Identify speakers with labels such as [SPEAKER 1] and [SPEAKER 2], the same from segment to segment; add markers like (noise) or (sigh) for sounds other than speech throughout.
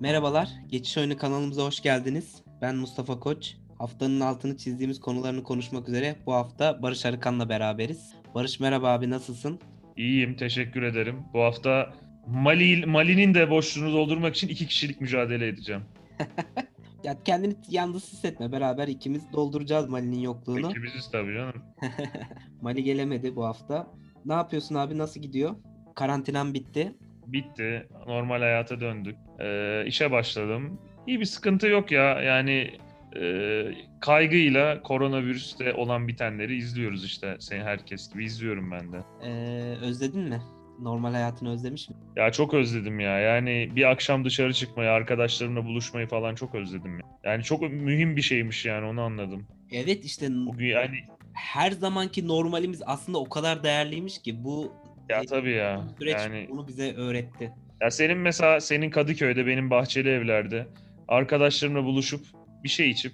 [SPEAKER 1] Merhabalar, Geçiş Oyunu kanalımıza hoş geldiniz. Ben Mustafa Koç. Haftanın altını çizdiğimiz konularını konuşmak üzere bu hafta Barış Arıkan'la beraberiz. Barış merhaba abi nasılsın?
[SPEAKER 2] İyiyim, teşekkür ederim. Bu hafta Mali Mali'nin de boşluğunu doldurmak için iki kişilik mücadele edeceğim. (laughs)
[SPEAKER 1] Ya kendini yalnız hissetme. Beraber ikimiz dolduracağız Mali'nin yokluğunu.
[SPEAKER 2] İkimiziz tabii canım. (laughs)
[SPEAKER 1] Mali gelemedi bu hafta. Ne yapıyorsun abi? Nasıl gidiyor? Karantinan bitti.
[SPEAKER 2] Bitti. Normal hayata döndük. Ee, işe başladım. İyi bir sıkıntı yok ya. Yani e, kaygıyla koronavirüste olan bitenleri izliyoruz işte. Seni herkes gibi izliyorum ben de.
[SPEAKER 1] Ee, özledin mi? Normal hayatını özlemiş mi?
[SPEAKER 2] Ya çok özledim ya. Yani bir akşam dışarı çıkmayı, arkadaşlarımla buluşmayı falan çok özledim ya. Yani çok mühim bir şeymiş yani onu anladım.
[SPEAKER 1] Evet işte
[SPEAKER 2] Bugün yani
[SPEAKER 1] her zamanki normalimiz aslında o kadar değerliymiş ki bu
[SPEAKER 2] ya
[SPEAKER 1] e,
[SPEAKER 2] tabii ya.
[SPEAKER 1] süreç
[SPEAKER 2] Yani
[SPEAKER 1] bunu bize öğretti.
[SPEAKER 2] Ya senin mesela senin Kadıköy'de benim Bahçeli Evler'de arkadaşlarımla buluşup bir şey içip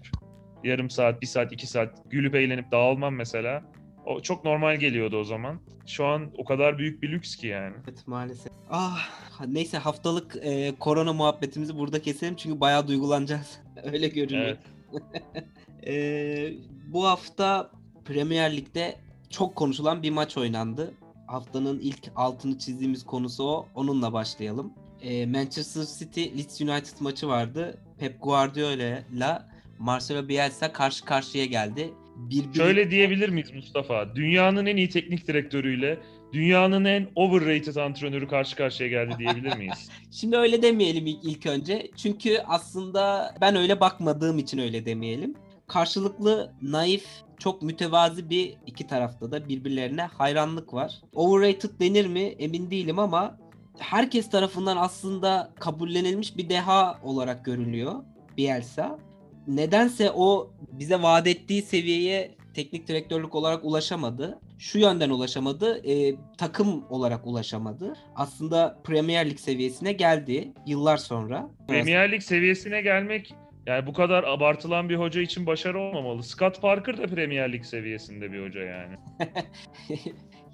[SPEAKER 2] yarım saat, bir saat, iki saat gülüp eğlenip dağılmam mesela. O çok normal geliyordu o zaman. Şu an o kadar büyük bir lüks ki yani.
[SPEAKER 1] Evet maalesef. Ah neyse haftalık e, korona muhabbetimizi burada keselim çünkü bayağı duygulanacağız. (laughs) Öyle görünüyor.
[SPEAKER 2] Evet. (laughs)
[SPEAKER 1] E, bu hafta Premier Lig'de çok konuşulan bir maç oynandı. Haftanın ilk altını çizdiğimiz konusu o. Onunla başlayalım. E, Manchester City Leeds United maçı vardı. Pep Guardiola ile Marcelo Bielsa karşı karşıya geldi. Birbiri...
[SPEAKER 2] Şöyle diyebilir miyiz Mustafa? Dünyanın en iyi teknik direktörüyle dünyanın en overrated antrenörü karşı karşıya geldi diyebilir miyiz? (laughs)
[SPEAKER 1] Şimdi öyle demeyelim ilk, ilk önce. Çünkü aslında ben öyle bakmadığım için öyle demeyelim. Karşılıklı naif, çok mütevazi bir iki tarafta da birbirlerine hayranlık var. Overrated denir mi emin değilim ama herkes tarafından aslında kabullenilmiş bir deha olarak görülüyor Bielsa. Nedense o bize vaat ettiği seviyeye teknik direktörlük olarak ulaşamadı. Şu yönden ulaşamadı, e, takım olarak ulaşamadı. Aslında Premier Lig seviyesine geldi yıllar sonra.
[SPEAKER 2] Premier Lig seviyesine gelmek yani bu kadar abartılan bir hoca için başarı olmamalı. Scott Parker da Premier Lig seviyesinde bir hoca yani. (laughs)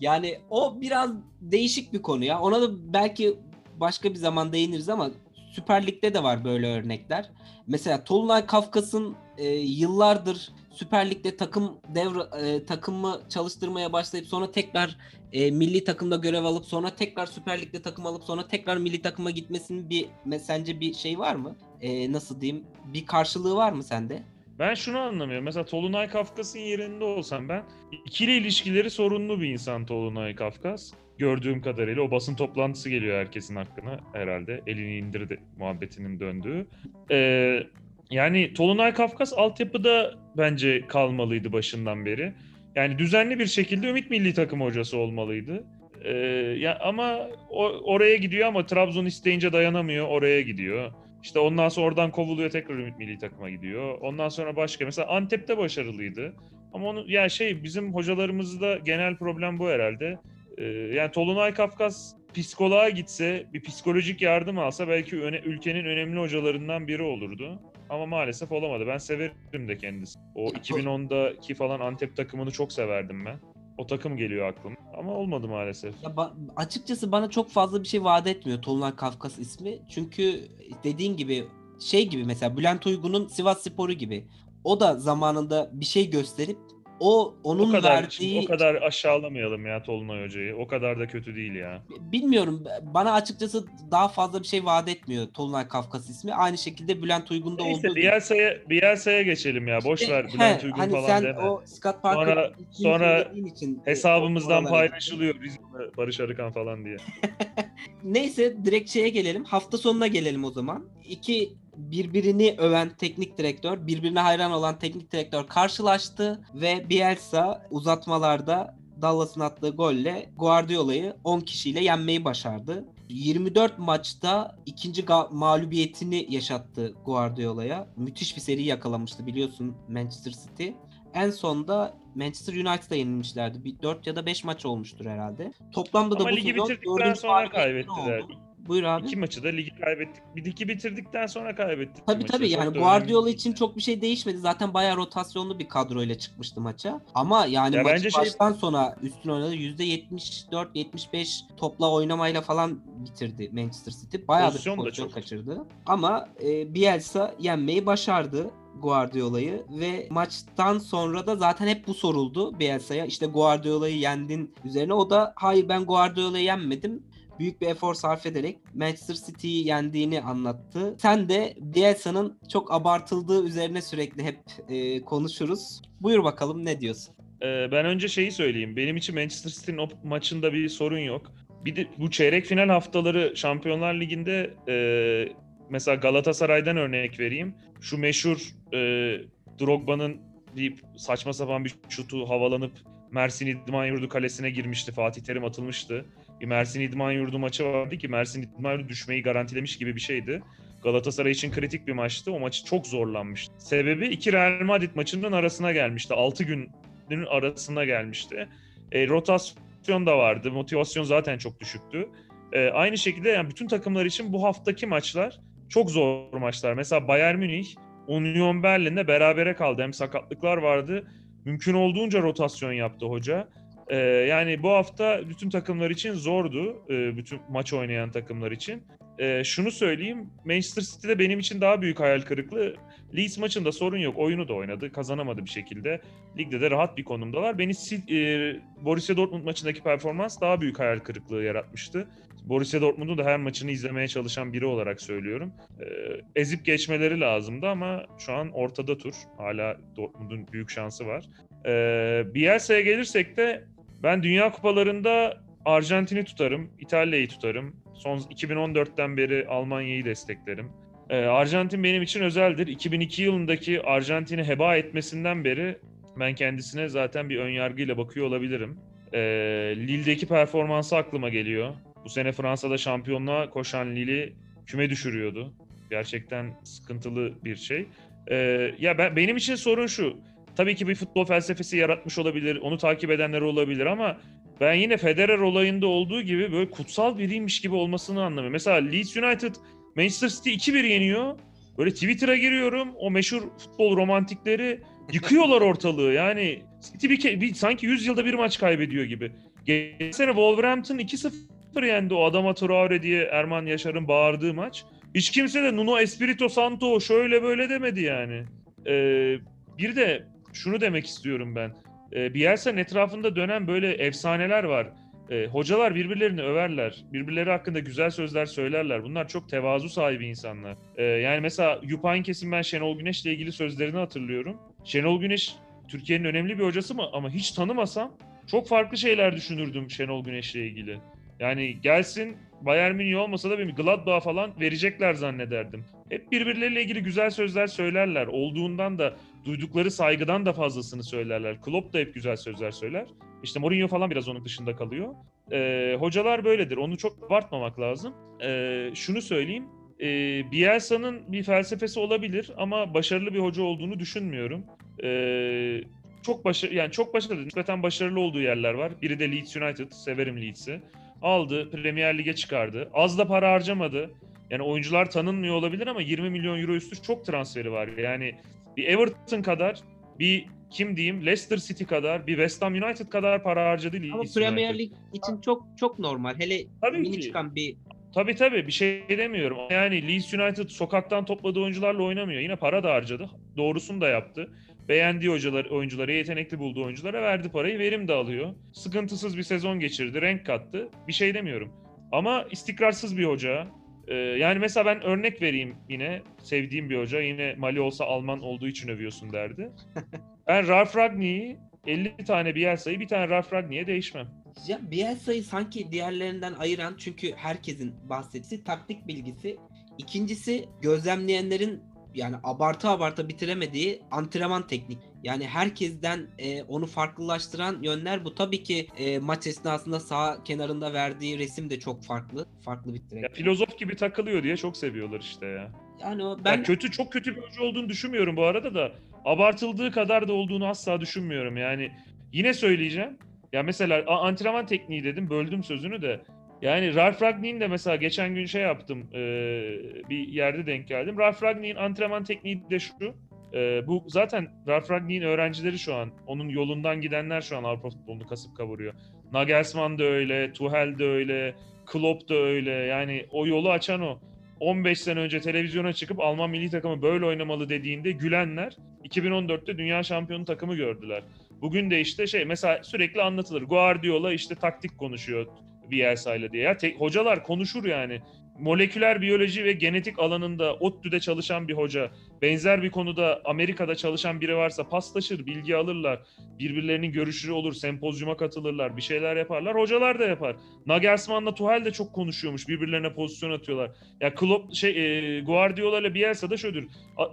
[SPEAKER 1] yani o biraz değişik bir konu ya. Ona da belki başka bir zaman değiniriz ama Süper Lig'de de var böyle örnekler. Mesela Tolunay Kafkas'ın e, yıllardır Süper Lig'de takım devre e, takımı çalıştırmaya başlayıp sonra tekrar e, milli takımda görev alıp sonra tekrar Süper Lig'de takım alıp sonra tekrar milli takıma gitmesinin bir sence bir şey var mı? E, nasıl diyeyim? Bir karşılığı var mı sende?
[SPEAKER 2] Ben şunu anlamıyorum. Mesela Tolunay Kafkas'ın yerinde olsam ben ikili ilişkileri sorunlu bir insan Tolunay Kafkas. Gördüğüm kadarıyla o basın toplantısı geliyor herkesin hakkına herhalde. Elini indirdi muhabbetinin döndüğü. Ee, yani Tolunay Kafkas altyapıda bence kalmalıydı başından beri. Yani düzenli bir şekilde Ümit Milli Takım hocası olmalıydı. Ee, ya ama o, oraya gidiyor ama Trabzon isteyince dayanamıyor oraya gidiyor. İşte ondan sonra oradan kovuluyor tekrar Ümit Milli Takım'a gidiyor. Ondan sonra başka mesela Antep'te başarılıydı. Ama onu ya şey bizim hocalarımızda genel problem bu herhalde. Ee, yani Tolunay Kafkas psikoloğa gitse, bir psikolojik yardım alsa belki öne, ülkenin önemli hocalarından biri olurdu. Ama maalesef olamadı. Ben severim de kendisi. O 2010'daki falan Antep takımını çok severdim ben. O takım geliyor aklıma. Ama olmadı maalesef.
[SPEAKER 1] Ya ba- açıkçası bana çok fazla bir şey vaat etmiyor Tolunay Kafkas ismi. Çünkü dediğin gibi şey gibi mesela Bülent Uygun'un Sivas Sporu gibi. O da zamanında bir şey gösterip o onun
[SPEAKER 2] o kadar,
[SPEAKER 1] verdiği
[SPEAKER 2] o kadar aşağılamayalım ya Tolunay Hoca'yı. O kadar da kötü değil ya.
[SPEAKER 1] bilmiyorum bana açıkçası daha fazla bir şey vaat etmiyor Tolunay Kafkas ismi. Aynı şekilde Bülent Uygun'da
[SPEAKER 2] Neyse
[SPEAKER 1] olduğu gibi.
[SPEAKER 2] Bielsa'ya Bielsa'ya geçelim ya. Boş ver Bülent
[SPEAKER 1] He,
[SPEAKER 2] Uygun
[SPEAKER 1] hani
[SPEAKER 2] falan
[SPEAKER 1] sen
[SPEAKER 2] deme.
[SPEAKER 1] o Scott Parker
[SPEAKER 2] Sonra- sonra
[SPEAKER 1] için,
[SPEAKER 2] Hesabımızdan paylaşılıyor Rizmi Barış Arıkan falan diye. (laughs)
[SPEAKER 1] Neyse direkt şeye gelelim. Hafta sonuna gelelim o zaman. İki birbirini öven teknik direktör, birbirine hayran olan teknik direktör karşılaştı ve Bielsa uzatmalarda Dallas'ın attığı golle Guardiola'yı 10 kişiyle yenmeyi başardı. 24 maçta ikinci mağlubiyetini yaşattı Guardiola'ya. Müthiş bir seri yakalamıştı biliyorsun Manchester City. En sonda Manchester United'a yenilmişlerdi. Bir 4 ya da 5 maç olmuştur herhalde. Toplamda da
[SPEAKER 2] Ama
[SPEAKER 1] bu
[SPEAKER 2] ligi
[SPEAKER 1] sezon
[SPEAKER 2] bitirdikten sonra kaybettiler.
[SPEAKER 1] oldu. Buyur abi.
[SPEAKER 2] İki maçı da ligi kaybettik. Bir iki bitirdikten sonra kaybettik.
[SPEAKER 1] Tabii
[SPEAKER 2] maçı.
[SPEAKER 1] tabii
[SPEAKER 2] Çok
[SPEAKER 1] yani Guardiola için çok bir şey değişmedi. Zaten bayağı rotasyonlu bir kadroyla çıkmıştı maça. Ama yani
[SPEAKER 2] Ya
[SPEAKER 1] maçı
[SPEAKER 2] bence şey-
[SPEAKER 1] baştan sona üstün oynadı. %74-75 topla oynamayla falan bitirdi Manchester City. Bayağı
[SPEAKER 2] Pozisyon da
[SPEAKER 1] pozisyon
[SPEAKER 2] çok.
[SPEAKER 1] kaçırdı. Ama e, Bielsa yenmeyi başardı. Guardiola'yı ve maçtan sonra da zaten hep bu soruldu Bielsa'ya. İşte Guardiola'yı yendin üzerine. O da hayır ben Guardiola'yı yenmedim büyük bir efor sarf ederek Manchester City'yi yendiğini anlattı. Sen de Bielsa'nın çok abartıldığı üzerine sürekli hep e, konuşuruz. Buyur bakalım ne diyorsun?
[SPEAKER 2] Ee, ben önce şeyi söyleyeyim. Benim için Manchester City'nin o maçında bir sorun yok. Bir de bu çeyrek final haftaları Şampiyonlar Ligi'nde e, mesela Galatasaray'dan örnek vereyim. Şu meşhur e, Drogba'nın bir saçma sapan bir şutu havalanıp Mersin İdman Yurdu kalesine girmişti. Fatih Terim atılmıştı. Mersin İdman Yurdu maçı vardı ki Mersin İdman Yurdu düşmeyi garantilemiş gibi bir şeydi. Galatasaray için kritik bir maçtı. O maçı çok zorlanmıştı. Sebebi iki Real Madrid maçının arasına gelmişti. 6 gün günün arasına gelmişti. E, rotasyon da vardı. Motivasyon zaten çok düşüktü. E, aynı şekilde yani bütün takımlar için bu haftaki maçlar çok zor maçlar. Mesela Bayern Münih Union Berlin'de berabere kaldı. Hem sakatlıklar vardı. Mümkün olduğunca rotasyon yaptı hoca. E, yani bu hafta bütün takımlar için zordu. E, bütün maç oynayan takımlar için. E, şunu söyleyeyim. Manchester City'de benim için daha büyük hayal kırıklığı. Leeds maçında sorun yok. Oyunu da oynadı. Kazanamadı bir şekilde. Ligde de rahat bir konumdalar. Beni e, Borussia Dortmund maçındaki performans daha büyük hayal kırıklığı yaratmıştı. Borussia Dortmund'u da her maçını izlemeye çalışan biri olarak söylüyorum. E, ezip geçmeleri lazımdı ama şu an ortada tur. Hala Dortmund'un büyük şansı var. E, Bielsa'ya gelirsek de ben Dünya Kupalarında Arjantin'i tutarım, İtalya'yı tutarım. Son 2014'ten beri Almanya'yı desteklerim. Ee, Arjantin benim için özeldir. 2002 yılındaki Arjantin'i heba etmesinden beri ben kendisine zaten bir önyargıyla bakıyor olabilirim. Ee, Lille'deki performansı aklıma geliyor. Bu sene Fransa'da şampiyonluğa koşan Lille'i küme düşürüyordu. Gerçekten sıkıntılı bir şey. Ee, ya ben benim için sorun şu. Tabii ki bir futbol felsefesi yaratmış olabilir, onu takip edenler olabilir ama ben yine Federer olayında olduğu gibi böyle kutsal biriymiş gibi olmasını anlamıyorum. Mesela Leeds United Manchester City 2-1 yeniyor. Böyle Twitter'a giriyorum. O meşhur futbol romantikleri yıkıyorlar ortalığı. Yani City bir, bir sanki 100 yılda bir maç kaybediyor gibi. Geçen sene Wolverhampton 2-0 yendi o Adama Traore diye Erman Yaşar'ın bağırdığı maç. Hiç kimse de Nuno Espirito Santo şöyle böyle demedi yani. Ee, bir de şunu demek istiyorum ben. Ee, Bielsa'nın etrafında dönen böyle efsaneler var. E, hocalar birbirlerini överler. Birbirleri hakkında güzel sözler söylerler. Bunlar çok tevazu sahibi insanlar. E, yani mesela Yupankes'in ben Şenol Güneş'le ilgili sözlerini hatırlıyorum. Şenol Güneş Türkiye'nin önemli bir hocası mı? Ama hiç tanımasam çok farklı şeyler düşünürdüm Şenol Güneş'le ilgili. Yani gelsin Bayern Münih olmasa da bir Gladbach falan verecekler zannederdim. Hep birbirleriyle ilgili güzel sözler söylerler. Olduğundan da duydukları saygıdan da fazlasını söylerler. Klopp da hep güzel sözler söyler. İşte Mourinho falan biraz onun dışında kalıyor. Ee, hocalar böyledir. Onu çok abartmamak lazım. Ee, şunu söyleyeyim. Ee, Bielsa'nın bir felsefesi olabilir ama başarılı bir hoca olduğunu düşünmüyorum. Ee, çok başarılı yani çok başarılı, nispeten başarılı olduğu yerler var. Biri de Leeds United. Severim Leeds'i. Aldı, Premier Lig'e çıkardı. Az da para harcamadı. Yani oyuncular tanınmıyor olabilir ama 20 milyon euro üstü çok transferi var. Yani bir Everton kadar, bir kim diyeyim Leicester City kadar, bir West Ham United kadar para harcadı
[SPEAKER 1] Ama. Premier Lig için çok çok normal. Hele
[SPEAKER 2] Tabii
[SPEAKER 1] yeni
[SPEAKER 2] ki.
[SPEAKER 1] çıkan bir
[SPEAKER 2] Tabii tabii bir şey demiyorum. Yani Leeds United sokaktan topladığı oyuncularla oynamıyor. Yine para da harcadı. Doğrusunu da yaptı. Beğendiği oyuncular, oyunculara, yetenekli bulduğu oyunculara verdi parayı, verim de alıyor. Sıkıntısız bir sezon geçirdi, renk kattı. Bir şey demiyorum. Ama istikrarsız bir hoca. Ee, yani mesela ben örnek vereyim yine. Sevdiğim bir hoca. Yine Mali olsa Alman olduğu için övüyorsun derdi. (laughs) ben Ralf Ragnick'i 50 tane Bielsa'yı bir tane Ralf Ragnick'e değişmem.
[SPEAKER 1] Ya Bielsa'yı sanki diğerlerinden ayıran çünkü herkesin bahsettiği taktik bilgisi. İkincisi gözlemleyenlerin yani abartı abartı bitiremediği antrenman teknik. Yani herkesten e, onu farklılaştıran yönler bu. Tabii ki e, maç esnasında sağ kenarında verdiği resim de çok farklı. Farklı bir
[SPEAKER 2] Ya
[SPEAKER 1] direkt.
[SPEAKER 2] filozof gibi takılıyor diye çok seviyorlar işte ya.
[SPEAKER 1] Yani o
[SPEAKER 2] Ben
[SPEAKER 1] ben
[SPEAKER 2] kötü çok kötü bir hoca olduğunu düşünmüyorum bu arada da abartıldığı kadar da olduğunu asla düşünmüyorum. Yani yine söyleyeceğim. Ya mesela antrenman tekniği dedim böldüm sözünü de Yani Ralf Ragnik'in de mesela geçen gün şey yaptım e, bir yerde denk geldim. Ralf Ragnik'in antrenman tekniği de şu. E, bu zaten Ralf Ragnik'in öğrencileri şu an. Onun yolundan gidenler şu an Avrupa futbolunu kasıp kavuruyor. Nagelsmann da öyle, Tuchel de öyle, Klopp da öyle. Yani o yolu açan o. 15 sene önce televizyona çıkıp Alman milli takımı böyle oynamalı dediğinde gülenler 2014'te dünya şampiyonu takımı gördüler. Bugün de işte şey mesela sürekli anlatılır. Guardiola işte taktik konuşuyor Bielsa ile diye. Ya te- hocalar konuşur yani. Moleküler biyoloji ve genetik alanında ODTÜ'de çalışan bir hoca, benzer bir konuda Amerika'da çalışan biri varsa paslaşır, bilgi alırlar, birbirlerinin görüşleri olur, sempozyuma katılırlar, bir şeyler yaparlar. Hocalar da yapar. Nagelsmann'la Tuchel de çok konuşuyormuş, birbirlerine pozisyon atıyorlar. Ya Klopp şey e, Guardiola ile Bielsa da şöyle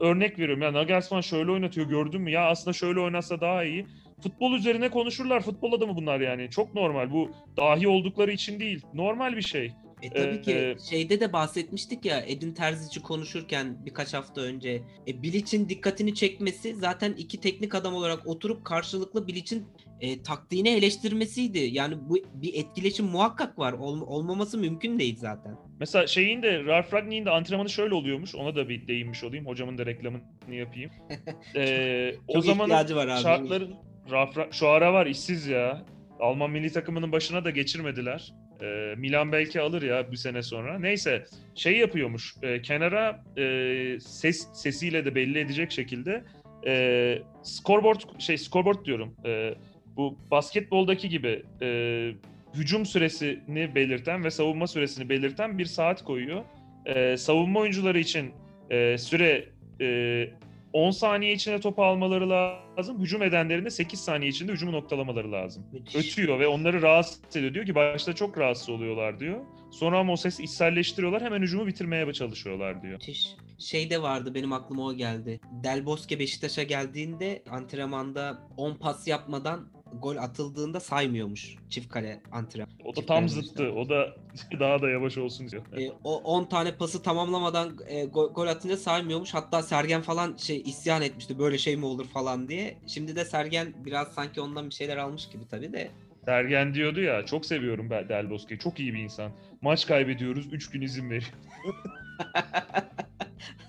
[SPEAKER 2] örnek veriyorum. Ya Nagelsmann şöyle oynatıyor gördün mü? Ya aslında şöyle oynatsa daha iyi futbol üzerine konuşurlar. Futbol adamı bunlar yani. Çok normal. Bu dahi oldukları için değil. Normal bir şey.
[SPEAKER 1] E tabii
[SPEAKER 2] Ee,
[SPEAKER 1] ki şeyde de bahsetmiştik ya Edin Terzici konuşurken birkaç hafta önce e, Bilic'in dikkatini çekmesi zaten iki teknik adam olarak oturup karşılıklı Bilic'in e, taktiğini eleştirmesiydi. Yani bu bir etkileşim muhakkak var. Ol- olmaması mümkün değil zaten.
[SPEAKER 2] Mesela şeyin de Ralf Ragnik'in de antrenmanı şöyle oluyormuş. Ona da bir değinmiş olayım. Hocamın da reklamını yapayım. (laughs) Ee, o
[SPEAKER 1] Çok var abi.
[SPEAKER 2] şartların Ralf Ra- şu ara var işsiz ya. Alman milli takımının başına da geçirmediler. Ee, Milan belki alır ya bir sene sonra. Neyse şey yapıyormuş. e, kenara e, ses sesiyle de belli edecek şekilde e, scoreboard şey scoreboard diyorum. E, bu basketboldaki gibi e, hücum süresini belirten ve savunma süresini belirten bir saat koyuyor. E, savunma oyuncuları için e, süre e, 10 saniye içinde topu almaları lazım. Hücum edenlerin de 8 saniye içinde hücumu noktalamaları lazım.
[SPEAKER 1] Müthiş.
[SPEAKER 2] Ötüyor ve onları rahatsız ediyor. Diyor ki başta çok rahatsız oluyorlar diyor. Sonra ama o sesi içselleştiriyorlar. Hemen hücumu bitirmeye çalışıyorlar diyor.
[SPEAKER 1] Müthiş. Şey de vardı benim aklıma o geldi. Del Bosque Beşiktaş'a geldiğinde antrenmanda 10 pas yapmadan gol atıldığında saymıyormuş çift kale antrenman.
[SPEAKER 2] O da tam zıttı. O da (laughs) daha da yavaş olsun diyor.
[SPEAKER 1] E, o 10 tane pası tamamlamadan e, gol, gol atınca saymıyormuş. Hatta Sergen falan şey isyan etmişti. Böyle şey mi olur falan diye. Şimdi de Sergen biraz sanki ondan bir şeyler almış gibi tabii de.
[SPEAKER 2] Sergen diyordu ya çok seviyorum ben Del Bosque'yi. Çok iyi bir insan. Maç kaybediyoruz 3 gün izin veriyor. (laughs)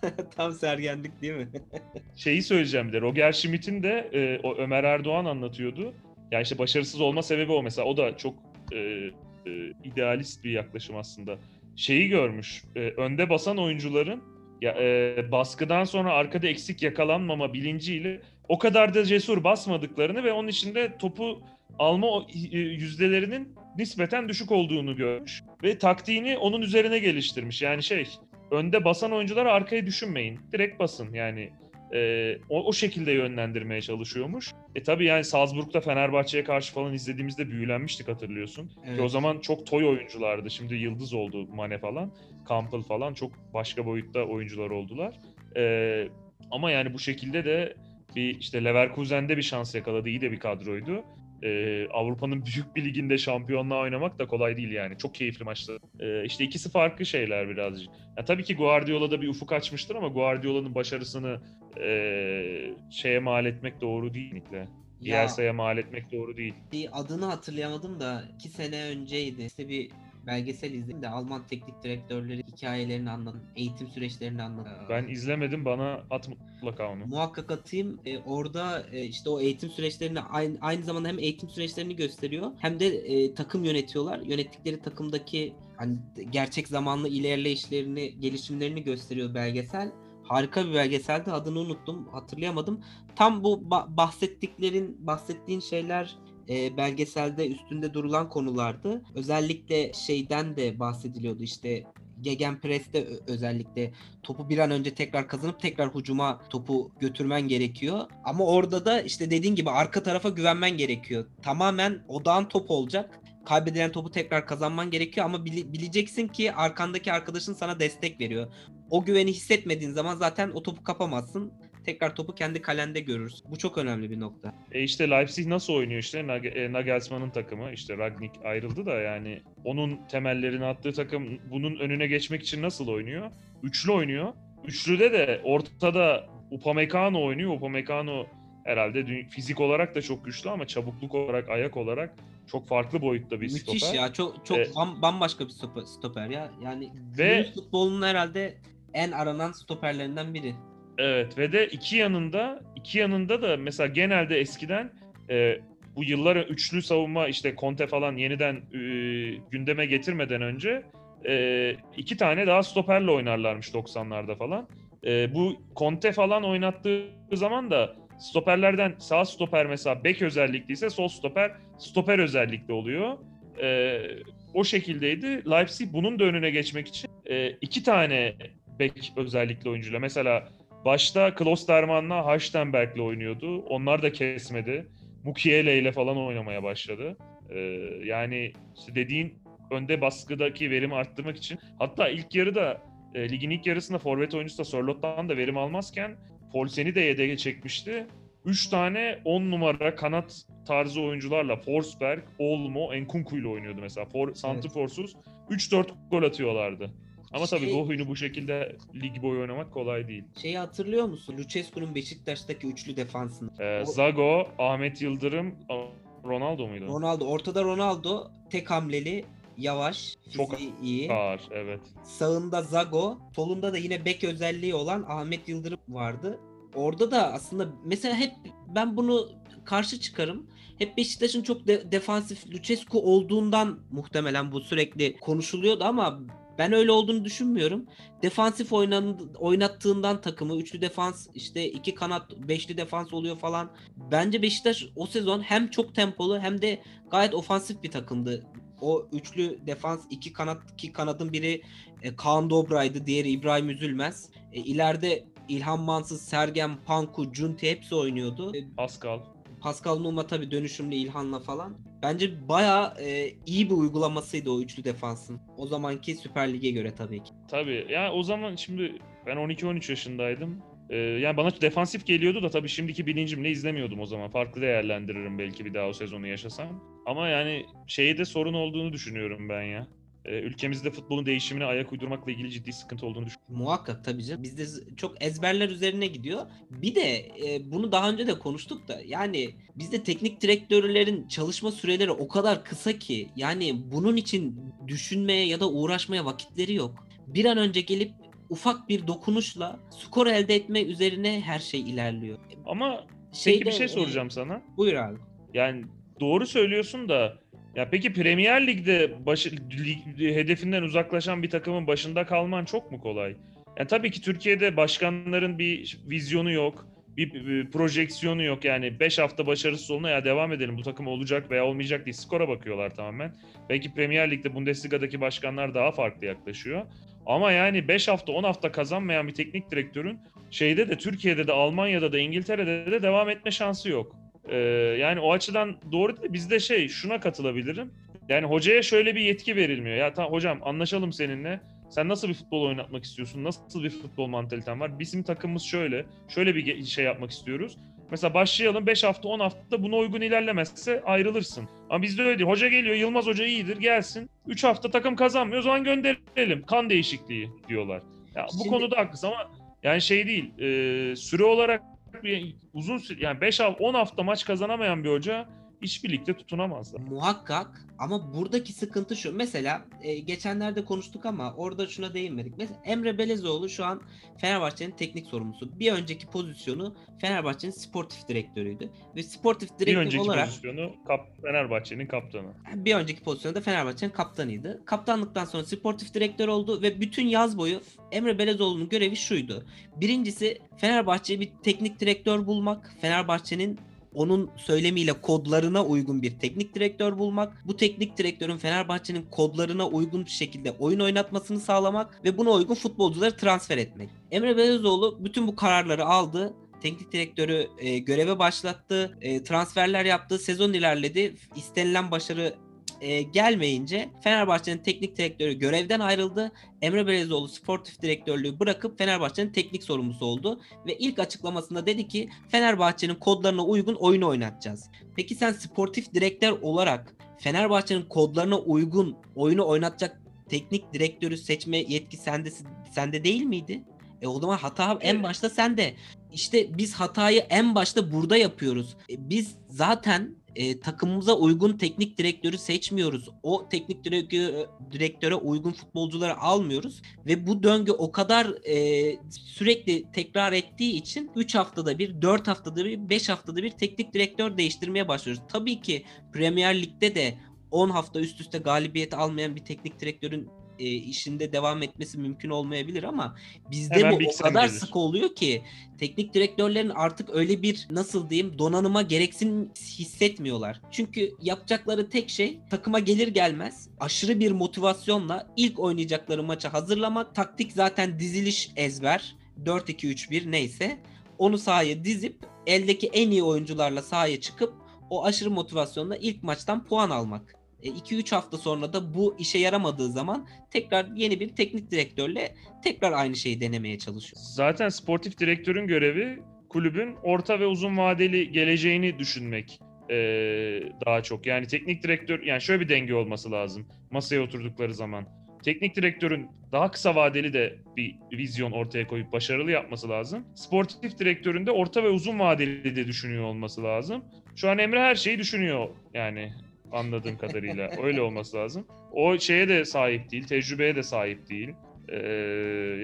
[SPEAKER 2] (laughs)
[SPEAKER 1] Tam Sergenlik değil mi?
[SPEAKER 2] Şeyi söyleyeceğim bir de Roger Schmidt'in de e, o Ömer Erdoğan anlatıyordu. Ya işte başarısız olma sebebi o mesela. O da çok e, e, idealist bir yaklaşım aslında. Şeyi görmüş. e, önde basan oyuncuların ya e, baskıdan sonra arkada eksik yakalanmama bilinciyle o kadar da cesur basmadıklarını ve onun içinde topu alma yüzdelerinin nispeten düşük olduğunu görmüş ve taktiğini onun üzerine geliştirmiş. Yani şey önde basan oyuncular arkaya düşünmeyin. Direkt basın yani. E, o, o şekilde yönlendirmeye çalışıyormuş. E tabii yani Salzburg'da Fenerbahçe'ye karşı falan izlediğimizde büyülenmiştik hatırlıyorsun. Ki o
[SPEAKER 1] Evet.
[SPEAKER 2] zaman çok toy oyunculardı. Şimdi yıldız oldu Mane falan. Campbell falan çok başka boyutta oyuncular oldular. E, ama yani bu şekilde de bir işte Leverkusen'de bir şans yakaladı. İyi de bir kadroydu. E, Avrupa'nın büyük bir liginde şampiyonluğa oynamak da kolay değil yani. Çok keyifli maçlar. E, işte ikisi farklı şeyler birazcık. Ya tabii ki Guardiola'da bir ufuk açmıştır ama Guardiola'nın başarısını e, şeye mal etmek doğru değil. kesinlikle.
[SPEAKER 1] Ya
[SPEAKER 2] Bielsa'ya mal etmek doğru değil.
[SPEAKER 1] bir adını hatırlayamadım da iki sene önceydi. İşte bir belgesel izledim de Alman teknik direktörleri hikayelerini anladım. Eğitim süreçlerini anladım.
[SPEAKER 2] Ben izlemedim bana at mutlaka onu.
[SPEAKER 1] Muhakkak atayım. E, orada e, işte o eğitim süreçlerini aynı, aynı zamanda hem eğitim süreçlerini gösteriyor hem de e, takım yönetiyorlar. Yönettikleri takımdaki hani gerçek zamanlı ilerleyişlerini, gelişimlerini gösteriyor belgesel. Harika bir belgeseldi. Adını unuttum, hatırlayamadım. Tam bu ba- bahsettiklerin, bahsettiğin şeyler e, belgeselde üstünde durulan konulardı. Özellikle şeyden de bahsediliyordu işte Gegenpress'te özellikle topu bir an önce tekrar kazanıp tekrar hücuma topu götürmen gerekiyor. Ama orada da işte dediğin gibi arka tarafa güvenmen gerekiyor. Tamamen odağın top olacak. Kaybedilen topu tekrar kazanman gerekiyor ama bileceksin ki arkandaki arkadaşın sana destek veriyor. O güveni hissetmediğin zaman zaten o topu kapamazsın. Tekrar topu kendi kalende görürsün. Bu çok önemli bir nokta.
[SPEAKER 2] E işte Leipzig nasıl oynuyor işte e, Nagelsmann'ın takımı işte Ragnik ayrıldı da yani onun temellerini attığı takım bunun önüne geçmek için nasıl oynuyor? Üçlü oynuyor. Üçlüde de ortada Upamecano oynuyor. Upamecano herhalde fizik olarak da çok güçlü ama çabukluk olarak, ayak olarak çok farklı boyutta bir
[SPEAKER 1] Müthiş
[SPEAKER 2] stoper.
[SPEAKER 1] ya. Çok çok bam- bambaşka bir stoper, stoper ya. Yani
[SPEAKER 2] Ve-
[SPEAKER 1] futbolunun herhalde en aranan stoperlerinden biri.
[SPEAKER 2] Evet ve de iki yanında iki yanında da mesela genelde eskiden e, bu yıllar üçlü savunma işte Conte falan yeniden e, gündeme getirmeden önce e, iki tane daha stoperle oynarlarmış 90'larda falan. E, bu Conte falan oynattığı zaman da stoperlerden sağ stoper mesela bek özellikliyse sol stoper stoper özellikli oluyor. E, o şekildeydi. Leipzig bunun da önüne geçmek için e, iki tane bek özellikli oyuncuyla mesela Başta Klosterman'la Haştenberg'le oynuyordu. Onlar da kesmedi. Mukiele ile falan oynamaya başladı. Ee, yani işte dediğin önde baskıdaki verimi arttırmak için. Hatta ilk yarıda e, ligin ilk yarısında forvet oyuncusu da Sörlot'tan da verim almazken Polsen'i de yedeğe çekmişti. 3 tane 10 numara kanat tarzı oyuncularla Forsberg, Olmo, Enkunku ile oynuyordu mesela. For, Santrforsuz 3-4 gol atıyorlardı. Ama tabii
[SPEAKER 1] Şey-
[SPEAKER 2] bu oyunu bu şekilde lig boyu oynamak kolay değil.
[SPEAKER 1] Şeyi hatırlıyor musun? Lucescu'nun Beşiktaş'taki üçlü defansını.
[SPEAKER 2] Ee,
[SPEAKER 1] O-
[SPEAKER 2] Zago, Ahmet Yıldırım, Ronaldo muydu?
[SPEAKER 1] Ronaldo ortada Ronaldo tek hamleli, yavaş,
[SPEAKER 2] Çok
[SPEAKER 1] iyi.
[SPEAKER 2] Ağır, evet.
[SPEAKER 1] Sağında Zago, solunda da yine bek özelliği olan Ahmet Yıldırım vardı. Orada da aslında mesela hep ben bunu karşı çıkarım. Hep Beşiktaş'ın çok de- defansif Lucescu olduğundan muhtemelen bu sürekli konuşuluyordu ama ben öyle olduğunu düşünmüyorum. Defansif oynan, oynattığından takımı üçlü defans işte iki kanat beşli defans oluyor falan. Bence Beşiktaş o sezon hem çok tempolu hem de gayet ofansif bir takımdı. O üçlü defans iki kanat ki kanadın biri e, Kaan Dobra'ydı, diğeri İbrahim Üzülmez. E, ileride İlhan Mansız, Sergen Panku, Cunti hepsi oynuyordu. E,
[SPEAKER 2] Pascal.
[SPEAKER 1] Pascal Numa tabii dönüşümlü İlhan'la falan. Bence bayağı e, iyi bir uygulamasıydı o üçlü defansın. O zamanki Süper Lig'e göre tabii ki.
[SPEAKER 2] Tabii. Yani o zaman şimdi ben 12-13 yaşındaydım. Ee, yani bana defansif geliyordu da tabii şimdiki bilincimle izlemiyordum o zaman. Farklı değerlendiririm belki bir daha o sezonu yaşasam. Ama yani şeyde sorun olduğunu düşünüyorum ben ya. Ee, ülkemizde futbolun değişimine ayak uydurmakla ilgili ciddi sıkıntı olduğunu düşünüyorum.
[SPEAKER 1] Muhakkak tabii canım. Bizde çok ezberler üzerine gidiyor. Bir de e, bunu daha önce de konuştuk da yani bizde teknik direktörlerin çalışma süreleri o kadar kısa ki yani bunun için düşünmeye ya da uğraşmaya vakitleri yok. Bir an önce gelip ufak bir dokunuşla skor elde etme üzerine her şey ilerliyor.
[SPEAKER 2] Ama
[SPEAKER 1] Şeyde,
[SPEAKER 2] peki bir şey
[SPEAKER 1] e,
[SPEAKER 2] soracağım sana.
[SPEAKER 1] Buyur abi.
[SPEAKER 2] Yani doğru söylüyorsun da ya peki Premier Lig'de başı, lig- hedefinden uzaklaşan bir takımın başında kalman çok mu kolay? Yani tabii ki Türkiye'de başkanların bir vizyonu yok. Bir, bir projeksiyonu yok yani 5 hafta başarısız oluna ya devam edelim bu takım olacak veya olmayacak diye skora bakıyorlar tamamen. Belki Premier Lig'de Bundesliga'daki başkanlar daha farklı yaklaşıyor. Ama yani 5 hafta 10 hafta kazanmayan bir teknik direktörün şeyde de Türkiye'de de Almanya'da da İngiltere'de de devam etme şansı yok. Ee, yani o açıdan doğru değil. Bizde şey şuna katılabilirim. Yani hocaya şöyle bir yetki verilmiyor. Ya tamam hocam anlaşalım seninle. Sen nasıl bir futbol oynatmak istiyorsun? Nasıl bir futbol mantaliten var? Bizim takımımız şöyle. Şöyle bir şey yapmak istiyoruz. Mesela başlayalım 5 hafta 10 hafta buna uygun ilerlemezse ayrılırsın. Ama bizde öyle değil. Hoca geliyor Yılmaz Hoca iyidir gelsin. 3 hafta takım kazanmıyor o zaman gönderelim. Kan değişikliği diyorlar. Ya bu
[SPEAKER 1] Şimdi-
[SPEAKER 2] konuda haklısın ama yani şey değil. e, süre olarak bir uzun süre yani 5 hafta 10 hafta maç kazanamayan bir hoca hiçbir ligde tutunamaz da.
[SPEAKER 1] Muhakkak ama buradaki sıkıntı şu. Mesela e, geçenlerde konuştuk ama orada şuna değinmedik. Mesela Emre Belezoğlu şu an Fenerbahçe'nin teknik sorumlusu. Bir önceki pozisyonu Fenerbahçe'nin sportif direktörüydü. Ve sportif
[SPEAKER 2] Bir
[SPEAKER 1] direktör
[SPEAKER 2] önceki
[SPEAKER 1] olarak
[SPEAKER 2] pozisyonu kap, Fenerbahçe'nin kaptanı.
[SPEAKER 1] bir önceki pozisyonda Fenerbahçe'nin kaptanıydı. Kaptanlıktan sonra sportif direktör oldu ve bütün yaz boyu Emre Belezoğlu'nun görevi şuydu. Birincisi Fenerbahçe'ye bir teknik direktör bulmak. Fenerbahçe'nin onun söylemiyle kodlarına uygun bir teknik direktör bulmak. Bu teknik direktörün Fenerbahçe'nin kodlarına uygun bir şekilde oyun oynatmasını sağlamak ve buna uygun futbolcuları transfer etmek. Emre Belezoğlu bütün bu kararları aldı. Teknik direktörü e, göreve başlattı. E, transferler yaptı. Sezon ilerledi. İstenilen başarı e, gelmeyince Fenerbahçe'nin teknik direktörü görevden ayrıldı. Emre Belezoğlu sportif direktörlüğü bırakıp Fenerbahçe'nin teknik sorumlusu oldu ve ilk açıklamasında dedi ki Fenerbahçe'nin kodlarına uygun oyunu oynatacağız. Peki sen sportif direktör olarak Fenerbahçe'nin kodlarına uygun oyunu oynatacak teknik direktörü seçme yetki sende sende değil miydi? E o zaman hata en başta sende. İşte biz hatayı en başta burada yapıyoruz. E, biz zaten e, takımımıza uygun teknik direktörü seçmiyoruz. O teknik direktörü, direktöre uygun futbolcuları almıyoruz ve bu döngü o kadar e, sürekli tekrar ettiği için 3 haftada bir, 4 haftada bir, 5 haftada bir teknik direktör değiştirmeye başlıyoruz. Tabii ki Premier Lig'de de 10 hafta üst üste galibiyet almayan bir teknik direktörün e, işinde devam etmesi mümkün olmayabilir ama bizde
[SPEAKER 2] Hemen
[SPEAKER 1] bu o kadar
[SPEAKER 2] gelir.
[SPEAKER 1] sık oluyor ki teknik direktörlerin artık öyle bir nasıl diyeyim donanıma gereksin hissetmiyorlar. Çünkü yapacakları tek şey takıma gelir gelmez aşırı bir motivasyonla ilk oynayacakları maçı hazırlamak. Taktik zaten diziliş ezber. 4-2-3-1 neyse. Onu sahaya dizip eldeki en iyi oyuncularla sahaya çıkıp o aşırı motivasyonla ilk maçtan puan almak. 2-3 hafta sonra da bu işe yaramadığı zaman tekrar yeni bir teknik direktörle tekrar aynı şeyi denemeye çalışıyor.
[SPEAKER 2] Zaten sportif direktörün görevi kulübün orta ve uzun vadeli geleceğini düşünmek ee, daha çok. Yani teknik direktör yani şöyle bir denge olması lazım masaya oturdukları zaman. Teknik direktörün daha kısa vadeli de bir vizyon ortaya koyup başarılı yapması lazım. Sportif direktörün de orta ve uzun vadeli de düşünüyor olması lazım. Şu an Emre her şeyi düşünüyor yani anladığım kadarıyla. Öyle olması lazım. O şeye de sahip değil, tecrübeye de sahip değil. Ee,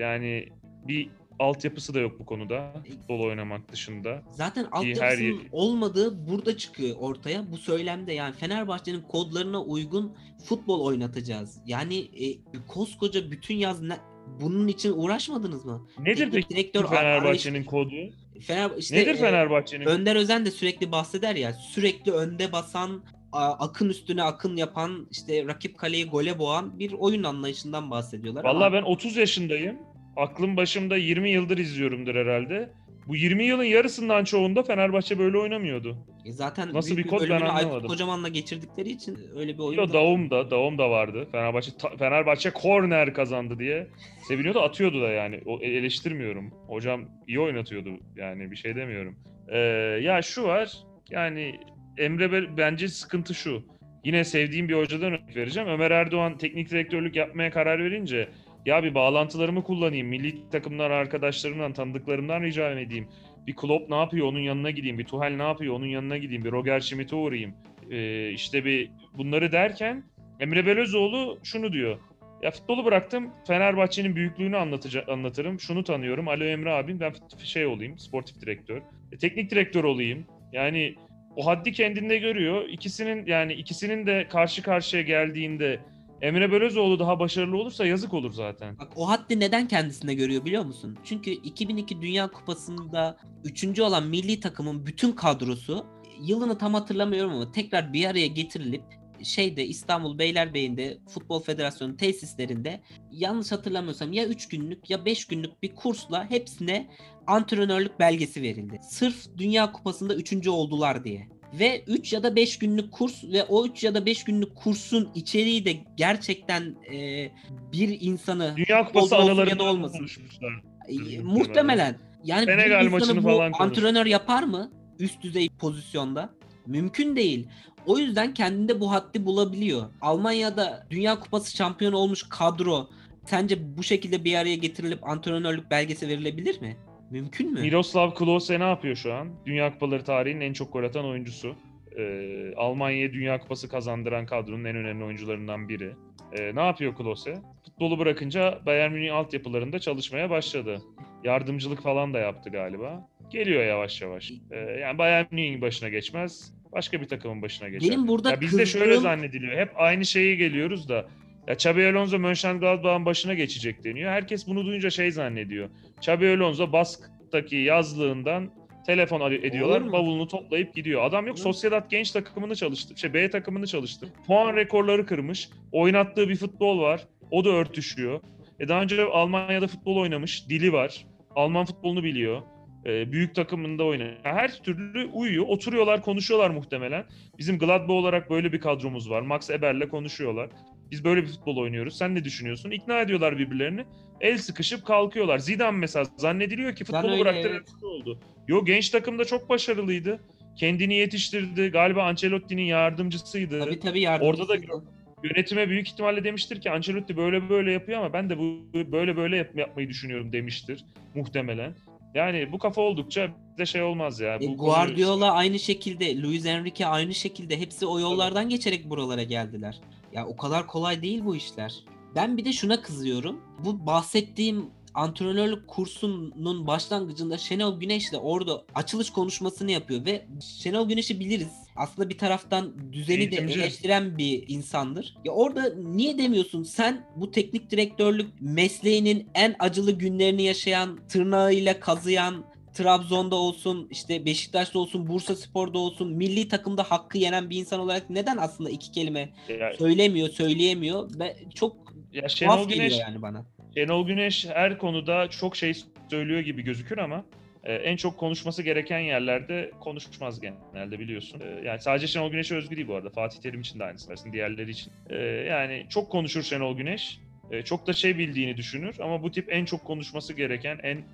[SPEAKER 2] yani bir altyapısı da yok bu konuda. Futbol oynamak dışında.
[SPEAKER 1] Zaten
[SPEAKER 2] her
[SPEAKER 1] altyapısının
[SPEAKER 2] yer-
[SPEAKER 1] olmadığı burada çıkıyor ortaya. Bu söylemde yani Fenerbahçe'nin kodlarına uygun futbol oynatacağız. Yani e, koskoca bütün yaz ne- bunun için uğraşmadınız mı?
[SPEAKER 2] Nedir
[SPEAKER 1] Teknik
[SPEAKER 2] peki
[SPEAKER 1] direktör
[SPEAKER 2] Fenerbahçe'nin
[SPEAKER 1] arayış-
[SPEAKER 2] kodu?
[SPEAKER 1] Fener, işte,
[SPEAKER 2] Nedir
[SPEAKER 1] e,
[SPEAKER 2] Fenerbahçe'nin?
[SPEAKER 1] Önder Özen de sürekli bahseder ya sürekli önde basan akın üstüne akın yapan işte rakip kaleyi gole boğan bir oyun anlayışından bahsediyorlar.
[SPEAKER 2] Vallahi ben 30 yaşındayım. Aklım başımda 20 yıldır izliyorumdur herhalde. Bu 20 yılın yarısından çoğunda Fenerbahçe böyle oynamıyordu.
[SPEAKER 1] E Zaten
[SPEAKER 2] Nasıl bir kod ben
[SPEAKER 1] bölümünü Aykut
[SPEAKER 2] anlamadım.
[SPEAKER 1] Kocaman'la geçirdikleri için öyle bir oyun. Da-
[SPEAKER 2] Daum da, Daum da vardı. Fenerbahçe Fenerbahçe korner kazandı diye seviniyordu, atıyordu da yani. O e- eleştirmiyorum. Hocam iyi oynatıyordu yani bir şey demiyorum. Ee, ya şu var. Yani Emre bence sıkıntı şu. Yine sevdiğim bir hocadan örnek vereceğim. Ömer Erdoğan teknik direktörlük yapmaya karar verince ya bir bağlantılarımı kullanayım. Milli takımlar arkadaşlarımdan, tanıdıklarımdan rica edeyim. Bir Klopp ne yapıyor onun yanına gideyim. Bir Tuhel ne yapıyor onun yanına gideyim. Bir Roger Schmidt'e uğrayayım. Ee, işte bir bunları derken Emre Belözoğlu şunu diyor. Ya futbolu bıraktım. Fenerbahçe'nin büyüklüğünü anlatıca- anlatırım. Şunu tanıyorum. Alo Emre abim ben şey olayım. Sportif direktör. E, teknik direktör olayım. Yani o haddi kendinde görüyor. İkisinin yani ikisinin de karşı karşıya geldiğinde Emre Belözoğlu daha başarılı olursa yazık olur zaten.
[SPEAKER 1] Bak o haddi neden kendisinde görüyor biliyor musun? Çünkü 2002 Dünya Kupası'nda 3. olan milli takımın bütün kadrosu yılını tam hatırlamıyorum ama tekrar bir araya getirilip şeyde İstanbul Beylerbeyi'nde Futbol Federasyonu tesislerinde yanlış hatırlamıyorsam ya 3 günlük ya 5 günlük bir kursla hepsine antrenörlük belgesi verildi. Sırf Dünya Kupası'nda 3. oldular diye. Ve 3 ya da 5 günlük kurs ve o 3 ya da 5 günlük kursun içeriği de gerçekten e, bir insanı
[SPEAKER 2] Dünya Kupası
[SPEAKER 1] futbolda olsun ya da
[SPEAKER 2] anılarından
[SPEAKER 1] olmasın.
[SPEAKER 2] konuşmuşlar.
[SPEAKER 1] e,
[SPEAKER 2] muhtemelen.
[SPEAKER 1] yani bir
[SPEAKER 2] Senegal
[SPEAKER 1] insanı
[SPEAKER 2] maçını
[SPEAKER 1] bu antrenör yapar mı üst düzey pozisyonda? Mümkün değil. O yüzden kendinde bu haddi bulabiliyor. Almanya'da Dünya Kupası şampiyonu olmuş kadro sence bu şekilde bir araya getirilip antrenörlük belgesi verilebilir mi? Mümkün mü?
[SPEAKER 2] Miroslav Klose ne yapıyor şu an? Dünya Kupaları tarihinin en çok gol atan oyuncusu. Ee, Almanya'ya Dünya Kupası kazandıran kadronun en önemli oyuncularından biri. Ee, ne yapıyor Klose? Futbolu bırakınca Bayern Münih altyapılarında çalışmaya başladı. Yardımcılık falan da yaptı galiba. Geliyor yavaş yavaş. Ee, yani Bayern Münih'in başına geçmez. Başka bir takımın başına geçer.
[SPEAKER 1] Benim burada
[SPEAKER 2] ya bizde şöyle
[SPEAKER 1] kızdığım-
[SPEAKER 2] zannediliyor. Hep aynı şeye geliyoruz da. Ya Xabi Alonso Mönchengladbach'ın başına geçecek deniyor. Herkes bunu duyunca şey zannediyor. Xabi Alonso Bask'taki yazlığından telefon ar- ediyorlar. Bavulunu toplayıp gidiyor. Adam yok. Sociedad genç takımını çalıştı. Şey B takımını çalıştı. Puan rekorları kırmış. Oynattığı bir futbol var. O da örtüşüyor. E daha önce Almanya'da futbol oynamış. Dili var. Alman futbolunu biliyor. E, büyük takımında oynuyor. Her türlü uyuyor. Oturuyorlar, konuşuyorlar muhtemelen. Bizim Gladbach olarak böyle bir kadromuz var. Max Eber'le konuşuyorlar. Biz böyle bir futbol oynuyoruz. Sen ne düşünüyorsun? İkna ediyorlar birbirlerini. El sıkışıp kalkıyorlar. Zidane mesela zannediliyor ki futbolu
[SPEAKER 1] öyle,
[SPEAKER 2] bıraktı
[SPEAKER 1] evet.
[SPEAKER 2] oldu. Yo genç takımda çok başarılıydı. Kendini yetiştirdi. Galiba Ancelotti'nin yardımcısıydı.
[SPEAKER 1] Tabii tabii yardımcısı.
[SPEAKER 2] Orada da yönetime büyük ihtimalle demiştir ki Ancelotti böyle böyle yapıyor ama ben de bu böyle böyle yap- yapmayı düşünüyorum demiştir muhtemelen. Yani bu kafa oldukça de şey olmaz ya.
[SPEAKER 1] E,
[SPEAKER 2] Bu konuyu-
[SPEAKER 1] Guardiola aynı şekilde, Luis Enrique aynı şekilde hepsi o yollardan geçerek buralara geldiler. Ya o kadar kolay değil bu işler. Ben bir de şuna kızıyorum. Bu bahsettiğim antrenörlük kursunun başlangıcında Şenol Güneş de orada açılış konuşmasını yapıyor ve Şenol Güneş'i biliriz. Aslında bir taraftan düzeni de
[SPEAKER 2] Eğitimci.
[SPEAKER 1] eleştiren bir insandır. Ya orada niye demiyorsun sen bu teknik direktörlük mesleğinin en acılı günlerini yaşayan, tırnağıyla kazıyan, Trabzon'da olsun, işte Beşiktaş'ta olsun, Bursa Spor'da olsun, milli takımda hakkı yenen bir insan olarak neden aslında iki kelime
[SPEAKER 2] Ya,
[SPEAKER 1] söylemiyor, söyleyemiyor ve çok
[SPEAKER 2] ya Şenol
[SPEAKER 1] geliyor
[SPEAKER 2] Güneş
[SPEAKER 1] yani bana.
[SPEAKER 2] Şenol Güneş her konuda çok şey söylüyor gibi gözükür ama e, en çok konuşması gereken yerlerde konuşmaz genelde biliyorsun. E, yani sadece Şenol Güneş'e özgü değil bu arada. Fatih Terim için de aynısı dersin diğerleri için. E, yani çok konuşur Şenol Güneş. Çok da şey bildiğini düşünür ama bu tip en çok konuşması gereken, en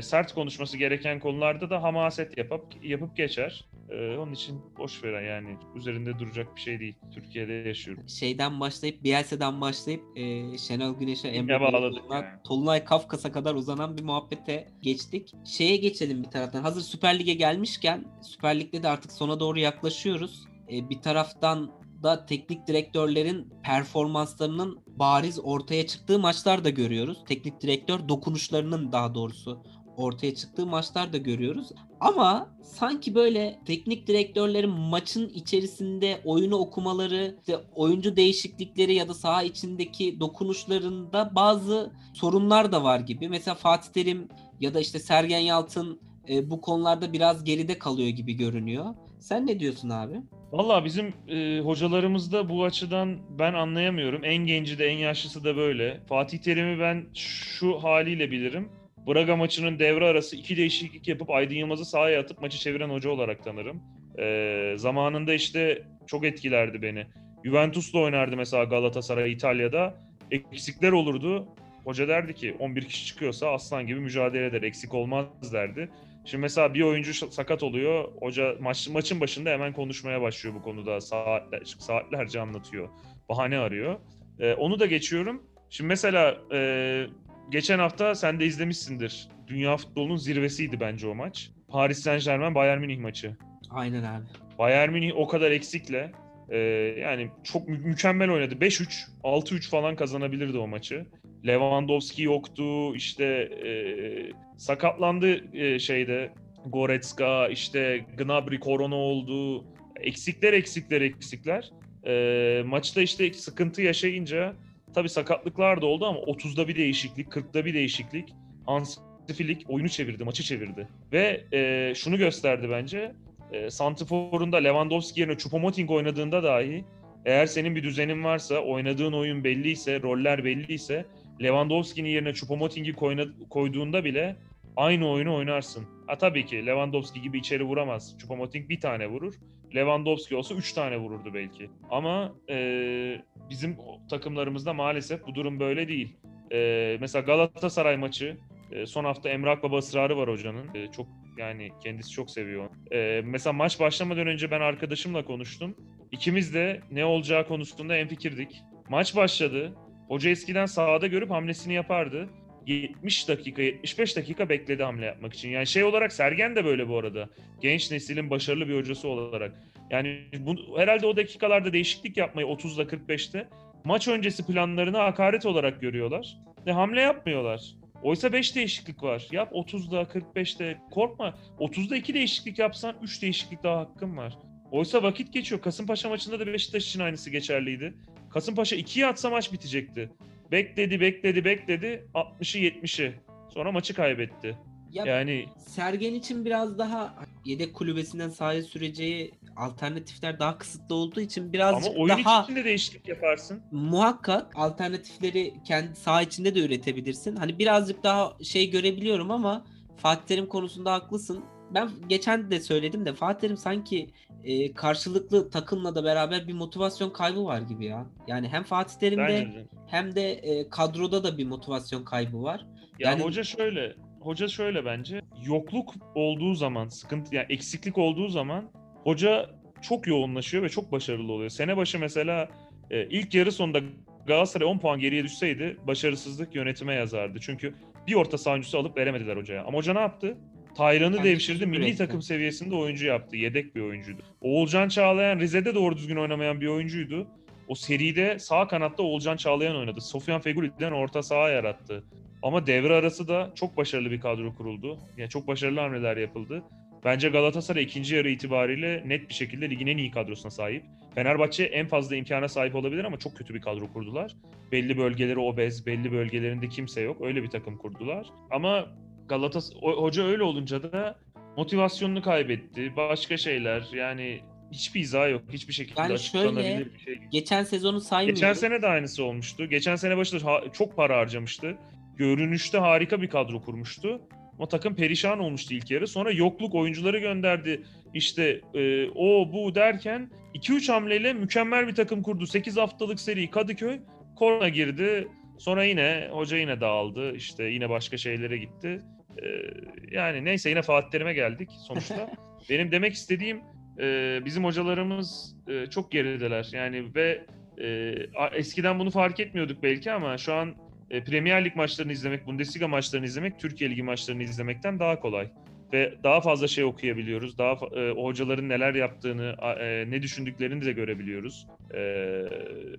[SPEAKER 2] sert konuşması gereken konularda da hamaset yapıp yapıp geçer. E, onun için boş ver yani üzerinde duracak bir şey değil. Türkiye'de yaşıyorum.
[SPEAKER 1] Şeyden başlayıp, Bielse'den başlayıp e, Şenol Güneş'e, Emre Belezoğlu'na,
[SPEAKER 2] yani.
[SPEAKER 1] Tolunay Kafkas'a kadar uzanan bir muhabbete geçtik. Şeye geçelim bir taraftan. Hazır Süper Lig'e gelmişken, Süper Lig'de de artık sona doğru yaklaşıyoruz. E, bir taraftan da teknik direktörlerin performanslarının bariz ortaya çıktığı maçlar da görüyoruz. Teknik direktör dokunuşlarının daha doğrusu ortaya çıktığı maçlar da görüyoruz. Ama sanki böyle teknik direktörlerin maçın içerisinde oyunu okumaları, işte oyuncu değişiklikleri ya da saha içindeki dokunuşlarında bazı sorunlar da var gibi. Mesela Fatih Terim ya da işte Sergen Yalçın e, bu konularda biraz geride kalıyor gibi görünüyor. Sen ne diyorsun abi?
[SPEAKER 2] Valla bizim e, hocalarımızda bu açıdan ben anlayamıyorum. En genci de en yaşlısı da böyle. Fatih Terim'i ben şu haliyle bilirim. Braga maçının devre arası iki değişiklik yapıp Aydın Yılmaz'ı sahaya atıp maçı çeviren hoca olarak tanırım. E, zamanında işte çok etkilerdi beni. Juventus'la oynardı mesela Galatasaray İtalya'da. Eksikler olurdu. Hoca derdi ki 11 kişi çıkıyorsa aslan gibi mücadele eder. Eksik olmaz derdi. Şimdi mesela bir oyuncu sakat oluyor. Hoca maç, maçın başında hemen konuşmaya başlıyor bu konuda. Saatler, saatlerce anlatıyor. Bahane arıyor. Ee, onu da geçiyorum. Şimdi mesela e, geçen hafta sen de izlemişsindir. Dünya futbolunun zirvesiydi bence o maç. Paris Saint Germain Bayern Münih maçı.
[SPEAKER 1] Aynen abi.
[SPEAKER 2] Bayern Münih o kadar eksikle e, yani çok mü- mükemmel oynadı. 5-3, 6-3 falan kazanabilirdi o maçı. Lewandowski yoktu, işte e, sakatlandı e, şeyde Goretzka, işte Gnabry korona oldu. Eksikler eksikler eksikler. E, maçta işte sıkıntı yaşayınca tabii sakatlıklar da oldu ama 30'da bir değişiklik, 40'da bir değişiklik. Hans Flick oyunu çevirdi, maçı çevirdi. Ve e, şunu gösterdi bence. E, Santifor'un da Lewandowski yerine Choupo-Moting oynadığında dahi eğer senin bir düzenin varsa, oynadığın oyun belliyse, roller belliyse Lewandowski'nin yerine Choupo-Moting'i koyna- koyduğunda bile aynı oyunu oynarsın. Ha tabii ki Lewandowski gibi içeri vuramaz. Choupo-Moting bir tane vurur. Lewandowski olsa 3 tane vururdu belki. Ama e, bizim takımlarımızda maalesef bu durum böyle değil. E, mesela Galatasaray maçı e, son hafta Emre Akbaba ısrarı var hocanın. E, çok yani kendisi çok seviyor. E, mesela maç başlamadan önce ben arkadaşımla konuştum. İkimiz de ne olacağı konusunda enfikirdik. Maç başladı. Hoca eskiden sahada görüp hamlesini yapardı. 70 dakika, 75 dakika bekledi hamle yapmak için. Yani şey olarak Sergen de böyle bu arada. Genç neslin başarılı bir hocası olarak. Yani bu, herhalde o dakikalarda değişiklik yapmayı 30'da 45'te maç öncesi planlarını hakaret olarak görüyorlar. Ve hamle yapmıyorlar. Oysa 5 değişiklik var. Yap 30'da 45'te korkma. 30'da 2 değişiklik yapsan 3 değişiklik daha hakkın var. Oysa vakit geçiyor. Kasımpaşa maçında da Beşiktaş için aynısı geçerliydi. Kasımpaşa 2'ye atsa maç bitecekti. Bekledi, bekledi, bekledi. 60'ı 70'i. Sonra maçı kaybetti.
[SPEAKER 1] Ya
[SPEAKER 2] Yani
[SPEAKER 1] Sergen için biraz daha yedek kulübesinden sahaya süreceği alternatifler daha kısıtlı olduğu için
[SPEAKER 2] ama
[SPEAKER 1] birazcık
[SPEAKER 2] oyun
[SPEAKER 1] daha
[SPEAKER 2] içinde değişiklik yaparsın.
[SPEAKER 1] muhakkak alternatifleri kendi saha içinde de üretebilirsin. Hani birazcık daha şey görebiliyorum ama Fatih Terim konusunda haklısın. Ben geçen de söyledim de Fatih Terim sanki e, karşılıklı takımla da beraber bir motivasyon kaybı var gibi ya. Yani hem Fatih Terim'de hem de e, kadroda da bir motivasyon kaybı var.
[SPEAKER 2] Ya
[SPEAKER 1] Yani-
[SPEAKER 2] hoca şöyle, hoca şöyle bence. Yokluk olduğu zaman, sıkıntı yani eksiklik olduğu zaman hoca çok yoğunlaşıyor ve çok başarılı oluyor. Sene başı mesela e, ilk yarı sonunda Galatasaray 10 puan geriye düşseydi başarısızlık yönetime yazardı. Çünkü bir orta sahancısı alıp veremediler hocaya. Ama hoca ne yaptı? Tayran'ı
[SPEAKER 1] Bence
[SPEAKER 2] devşirdi. Milli
[SPEAKER 1] üretti.
[SPEAKER 2] takım seviyesinde oyuncu yaptı. Yedek bir oyuncuydu. Oğulcan Çağlayan Rize'de doğru düzgün oynamayan bir oyuncuydu. O seride sağ kanatta Oğulcan Çağlayan oynadı. Sofyan Fegüli'den orta saha yarattı. Ama devre arası da çok başarılı bir kadro kuruldu. Yani çok başarılı hamleler yapıldı. Bence Galatasaray ikinci yarı itibariyle net bir şekilde ligin en iyi kadrosuna sahip. Fenerbahçe en fazla imkana sahip olabilir ama çok kötü bir kadro kurdular. Belli bölgeleri obez, belli bölgelerinde kimse yok. Öyle bir takım kurdular. Ama Galatasaray hoca öyle olunca da motivasyonunu kaybetti. Başka şeyler yani hiçbir izah yok. Hiçbir şekilde
[SPEAKER 1] Yani şöyle,
[SPEAKER 2] bir şey.
[SPEAKER 1] Geçen sezonu saymıyorum.
[SPEAKER 2] Geçen sene de aynısı olmuştu. Geçen sene başında çok para harcamıştı. Görünüşte harika bir kadro kurmuştu. Ama takım perişan olmuştu ilk yarı. Sonra yokluk oyuncuları gönderdi. İşte e, o bu derken 2-3 hamleyle mükemmel bir takım kurdu. 8 haftalık seri Kadıköy. Korona girdi. Sonra yine hoca yine dağıldı. İşte yine başka şeylere gitti. E, yani neyse yine Fatih Terim'e geldik sonuçta. (laughs) Benim demek istediğim e, bizim hocalarımız e, çok gerideler. Yani ve e, eskiden bunu fark etmiyorduk belki ama şu an e, Premier Lig maçlarını izlemek, Bundesliga maçlarını izlemek, Türkiye Ligi maçlarını izlemekten daha kolay. Ve daha fazla şey okuyabiliyoruz. Daha e, o hocaların neler yaptığını, e, ne düşündüklerini de görebiliyoruz. E,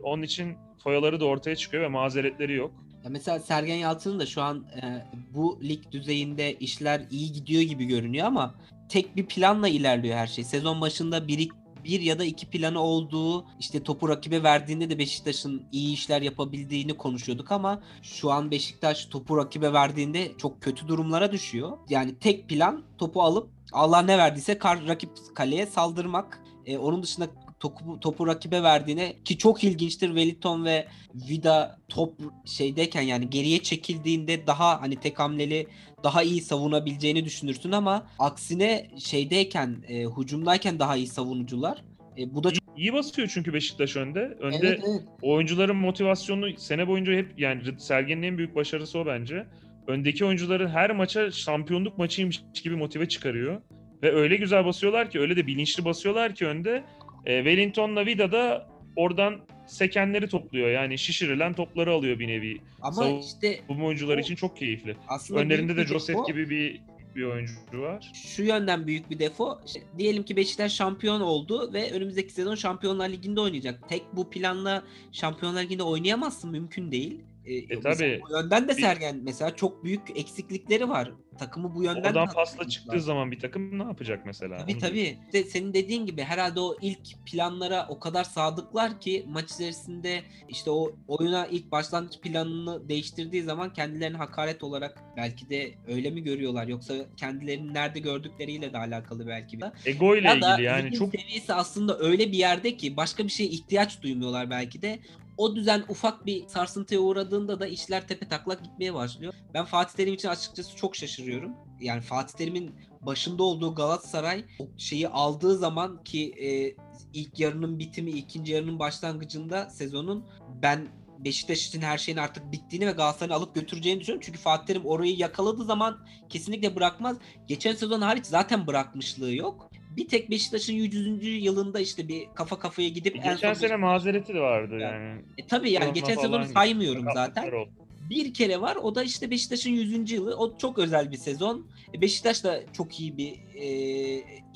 [SPEAKER 2] onun için foyaları da ortaya çıkıyor ve mazeretleri yok.
[SPEAKER 1] Ya mesela Sergen Yalçın'ın da şu an e, bu lig düzeyinde işler iyi gidiyor gibi görünüyor ama tek bir planla ilerliyor her şey. Sezon başında bir, bir ya da iki planı olduğu işte topu rakibe verdiğinde de Beşiktaş'ın iyi işler yapabildiğini konuşuyorduk ama şu an Beşiktaş topu rakibe verdiğinde çok kötü durumlara düşüyor. Yani tek plan topu alıp Allah ne verdiyse kar, rakip kaleye saldırmak. E, onun dışında topu, topu rakibe verdiğine ki çok ilginçtir Wellington ve Vida top şeydeyken yani geriye çekildiğinde daha hani tek hamleli daha iyi savunabileceğini düşünürsün ama aksine şeydeyken e, hücumdayken daha iyi savunucular. E, bu da çok
[SPEAKER 2] İyi basıyor çünkü Beşiktaş önde. Önde
[SPEAKER 1] evet, evet.
[SPEAKER 2] oyuncuların motivasyonu sene boyunca hep yani Sergen'in en büyük başarısı o bence. Öndeki oyuncuların her maça şampiyonluk maçıymış gibi motive çıkarıyor. Ve öyle güzel basıyorlar ki öyle de bilinçli basıyorlar ki önde. E, Wellington'la Vida da oradan sekenleri topluyor. Yani şişirilen topları alıyor bir nevi.
[SPEAKER 1] Ama
[SPEAKER 2] Savunma
[SPEAKER 1] işte
[SPEAKER 2] Bu oyuncular
[SPEAKER 1] O-
[SPEAKER 2] için çok keyifli. Önlerinde de Joseph
[SPEAKER 1] defo-
[SPEAKER 2] gibi bir bir oyuncu var.
[SPEAKER 1] şu yönden büyük bir defo. İşte diyelim ki Beşiktaş şampiyon oldu ve önümüzdeki sezon Şampiyonlar Ligi'nde oynayacak. Tek bu planla Şampiyonlar Ligi'nde oynayamazsın mümkün değil. E,
[SPEAKER 2] tabii.
[SPEAKER 1] mesela Bu yönden de
[SPEAKER 2] Bir-
[SPEAKER 1] Sergen mesela çok büyük eksiklikleri var. Takımı bu yönden
[SPEAKER 2] Oradan pasla çıktığı
[SPEAKER 1] lazım.
[SPEAKER 2] zaman bir takım ne yapacak mesela?
[SPEAKER 1] Tabii
[SPEAKER 2] Onu
[SPEAKER 1] tabii. İşte senin dediğin gibi herhalde o ilk planlara o kadar sadıklar ki maç içerisinde işte o oyuna ilk başlangıç planını değiştirdiği zaman kendilerini hakaret olarak belki de öyle mi görüyorlar yoksa kendilerini nerede gördükleriyle de alakalı belki. de.
[SPEAKER 2] Ego ile
[SPEAKER 1] Ya
[SPEAKER 2] ilgili yani çok
[SPEAKER 1] seviyesi aslında öyle bir yerde ki başka bir şeye ihtiyaç duymuyorlar belki de. O düzen ufak bir sarsıntıya uğradığında da işler tepe taklak gitmeye başlıyor. Ben Fatih Terim için açıkçası çok şaşırıyorum. Yani Fatih Terim'in başında olduğu Galatasaray şeyi aldığı zaman ki e, ilk yarının bitimi, ikinci yarının başlangıcında sezonun ben Beşiktaş her şeyin artık bittiğini ve Galatasaray'ı alıp götüreceğini düşünüyorum. Çünkü Fatih Terim orayı yakaladığı zaman kesinlikle bırakmaz. Geçen sezon hariç zaten bırakmışlığı yok. Bir tek Beşiktaş'ın 100. yılında işte bir kafa kafaya gidip en
[SPEAKER 2] geçen
[SPEAKER 1] son
[SPEAKER 2] sene mazereti de vardı
[SPEAKER 1] Yani.
[SPEAKER 2] yani.
[SPEAKER 1] e, tabii yani
[SPEAKER 2] Korona
[SPEAKER 1] geçen sezonu saymıyorum zaten.
[SPEAKER 2] oldu.
[SPEAKER 1] Bir kere var o da işte Beşiktaş'ın 100. yılı. O çok özel bir sezon. E, Beşiktaş da çok iyi bir e,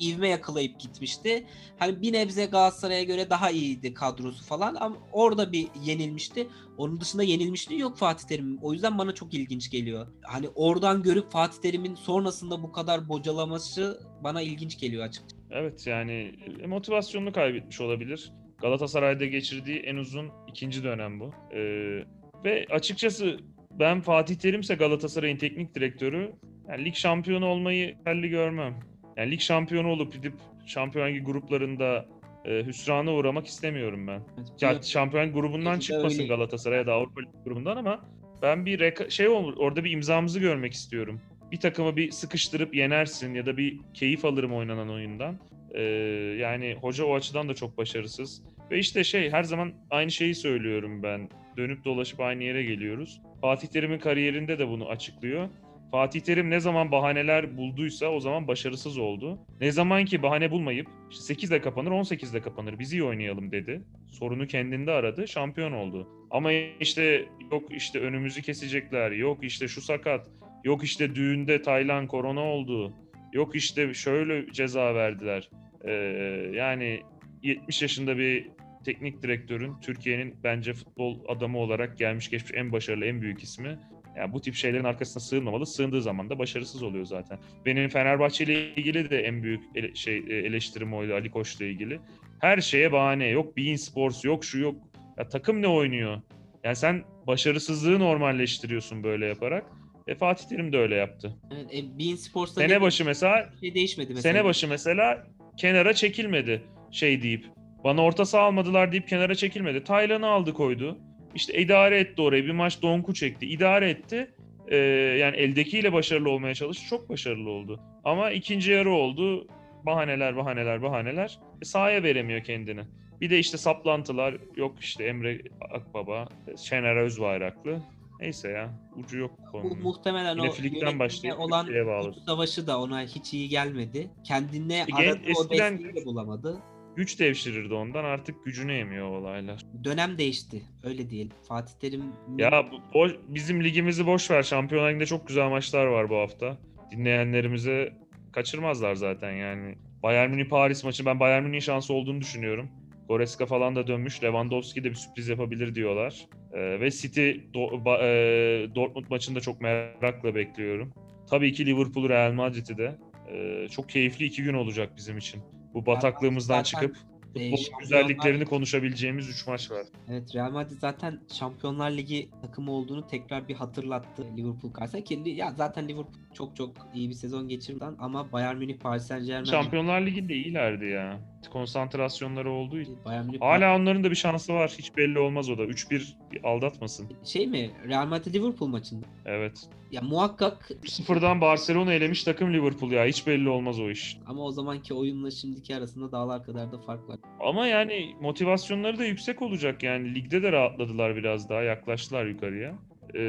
[SPEAKER 1] ivme yakalayıp gitmişti. Hani bir nebze Galatasaray'a göre daha iyiydi kadrosu falan ama orada bir yenilmişti. Onun dışında yenilmişliği yok Fatih Terim'in. O yüzden bana çok ilginç geliyor. Hani oradan görüp Fatih Terim'in sonrasında bu kadar bocalaması bana ilginç geliyor açıkçası.
[SPEAKER 2] Evet yani e, motivasyonunu kaybetmiş olabilir. Galatasaray'da geçirdiği en uzun ikinci dönem bu. Ee, ve açıkçası ben Fatih Terim'se Galatasaray'ın teknik direktörü yani lig şampiyonu olmayı belli görmem. Yani lig şampiyonu olup gidip Şampiyon Ligi gruplarında e, hüsrana uğramak istemiyorum ben. Ya şampiyon grubundan çıkmasın
[SPEAKER 1] öyle.
[SPEAKER 2] Galatasaray ya da Avrupa Ligi grubundan ama ben bir reka- şey olur orada bir imzamızı görmek istiyorum. Bir takımı bir sıkıştırıp yenersin ya da bir keyif alırım oynanan oyundan. Ee, yani hoca o açıdan da çok başarısız. Ve işte şey her zaman aynı şeyi söylüyorum ben. Dönüp dolaşıp aynı yere geliyoruz. Fatih Terim'in kariyerinde de bunu açıklıyor. Fatih Terim ne zaman bahaneler bulduysa o zaman başarısız oldu. Ne zaman ki bahane bulmayıp işte 8'de kapanır 18'de kapanır biz iyi oynayalım dedi. Sorunu kendinde aradı şampiyon oldu. Ama işte yok işte önümüzü kesecekler yok işte şu sakat yok işte düğünde Taylan korona oldu yok işte şöyle ceza verdiler. Ee, yani 70 yaşında bir teknik direktörün Türkiye'nin bence futbol adamı olarak gelmiş geçmiş en başarılı en büyük ismi yani bu tip şeylerin arkasına sığınmamalı. Sığındığı zaman da başarısız oluyor zaten. Benim Fenerbahçe ile ilgili de en büyük ele, şey eleştirim oydu Ali Koç'la ilgili. Her şeye bahane. Yok Bein Sports, yok şu yok. Ya takım ne oynuyor? Yani sen başarısızlığı normalleştiriyorsun böyle yaparak. E Fatih Terim de öyle yaptı.
[SPEAKER 1] Evet, e, Bein Sports'ta
[SPEAKER 2] Sene başı mesela
[SPEAKER 1] şey değişmedi mesela.
[SPEAKER 2] sene başı mesela kenara çekilmedi şey deyip. Bana orta saha almadılar deyip kenara çekilmedi. Taylan'ı aldı koydu. İşte idare etti orayı. Bir maç donku çekti. İdare etti. Ee, yani eldekiyle başarılı olmaya çalıştı. Çok başarılı oldu. Ama ikinci yarı oldu. Bahaneler, bahaneler, bahaneler. E, sahaya veremiyor kendini. Bir de işte saplantılar. Yok işte Emre Akbaba, Şener Özbayraklı. Neyse ya. Ucu yok bu
[SPEAKER 1] Bu
[SPEAKER 2] konunun.
[SPEAKER 1] muhtemelen
[SPEAKER 2] Yine
[SPEAKER 1] o yönetimle
[SPEAKER 2] başlayıp
[SPEAKER 1] olan
[SPEAKER 2] şeye bağlı.
[SPEAKER 1] savaşı da ona hiç iyi gelmedi. Kendine
[SPEAKER 2] gen-
[SPEAKER 1] aradığı o
[SPEAKER 2] eskiden-
[SPEAKER 1] desteği de bulamadı.
[SPEAKER 2] Güç devşirirdi ondan. Artık gücünü yemiyor o olaylar.
[SPEAKER 1] Dönem değişti. Öyle diyelim. Fatih Terim
[SPEAKER 2] Ya bu- boş, bizim ligimizi boş ver. Şampiyonlar Ligi'nde çok güzel maçlar var bu hafta. Dinleyenlerimize kaçırmazlar zaten yani. Bayern Münih Paris maçı ben Bayern Münih'in şansı olduğunu düşünüyorum. Goretzka falan da dönmüş. Lewandowski de bir sürpriz yapabilir diyorlar. Ee, ve City Do- ba- e, Dortmund maçını da çok merakla bekliyorum. Tabii ki Liverpool Real Madrid'i de. Ee, çok keyifli iki gün olacak bizim için. Bu bataklığımızdan
[SPEAKER 1] zaten,
[SPEAKER 2] çıkıp
[SPEAKER 1] e,
[SPEAKER 2] futbol güzelliklerini konuşabileceğimiz 3 maç var.
[SPEAKER 1] Evet Real Madrid zaten Şampiyonlar Ligi takımı olduğunu tekrar bir hatırlattı Liverpool karşısında. Ki ya zaten Liverpool çok çok iyi bir sezon geçirdi ama Bayern Münih Paris Saint-Germain
[SPEAKER 2] Şampiyonlar Ligi'nde iyilerdi ya. Konsantrasyonları olduğu için.
[SPEAKER 1] Bayern Münih
[SPEAKER 2] Hala onların da bir şansı var. Hiç belli olmaz o da. 3-1 aldatmasın.
[SPEAKER 1] şey mi Real Madrid Liverpool maçında.
[SPEAKER 2] Evet.
[SPEAKER 1] Ya muhakkak
[SPEAKER 2] 0'dan Barcelona elemiş takım Liverpool ya. Hiç belli olmaz o iş.
[SPEAKER 1] ama o zamanki oyunla şimdiki arasında dağlar kadar da fark var.
[SPEAKER 2] Ama yani motivasyonları da yüksek olacak yani. Ligde de rahatladılar biraz daha. Yaklaştılar yukarıya. Ee,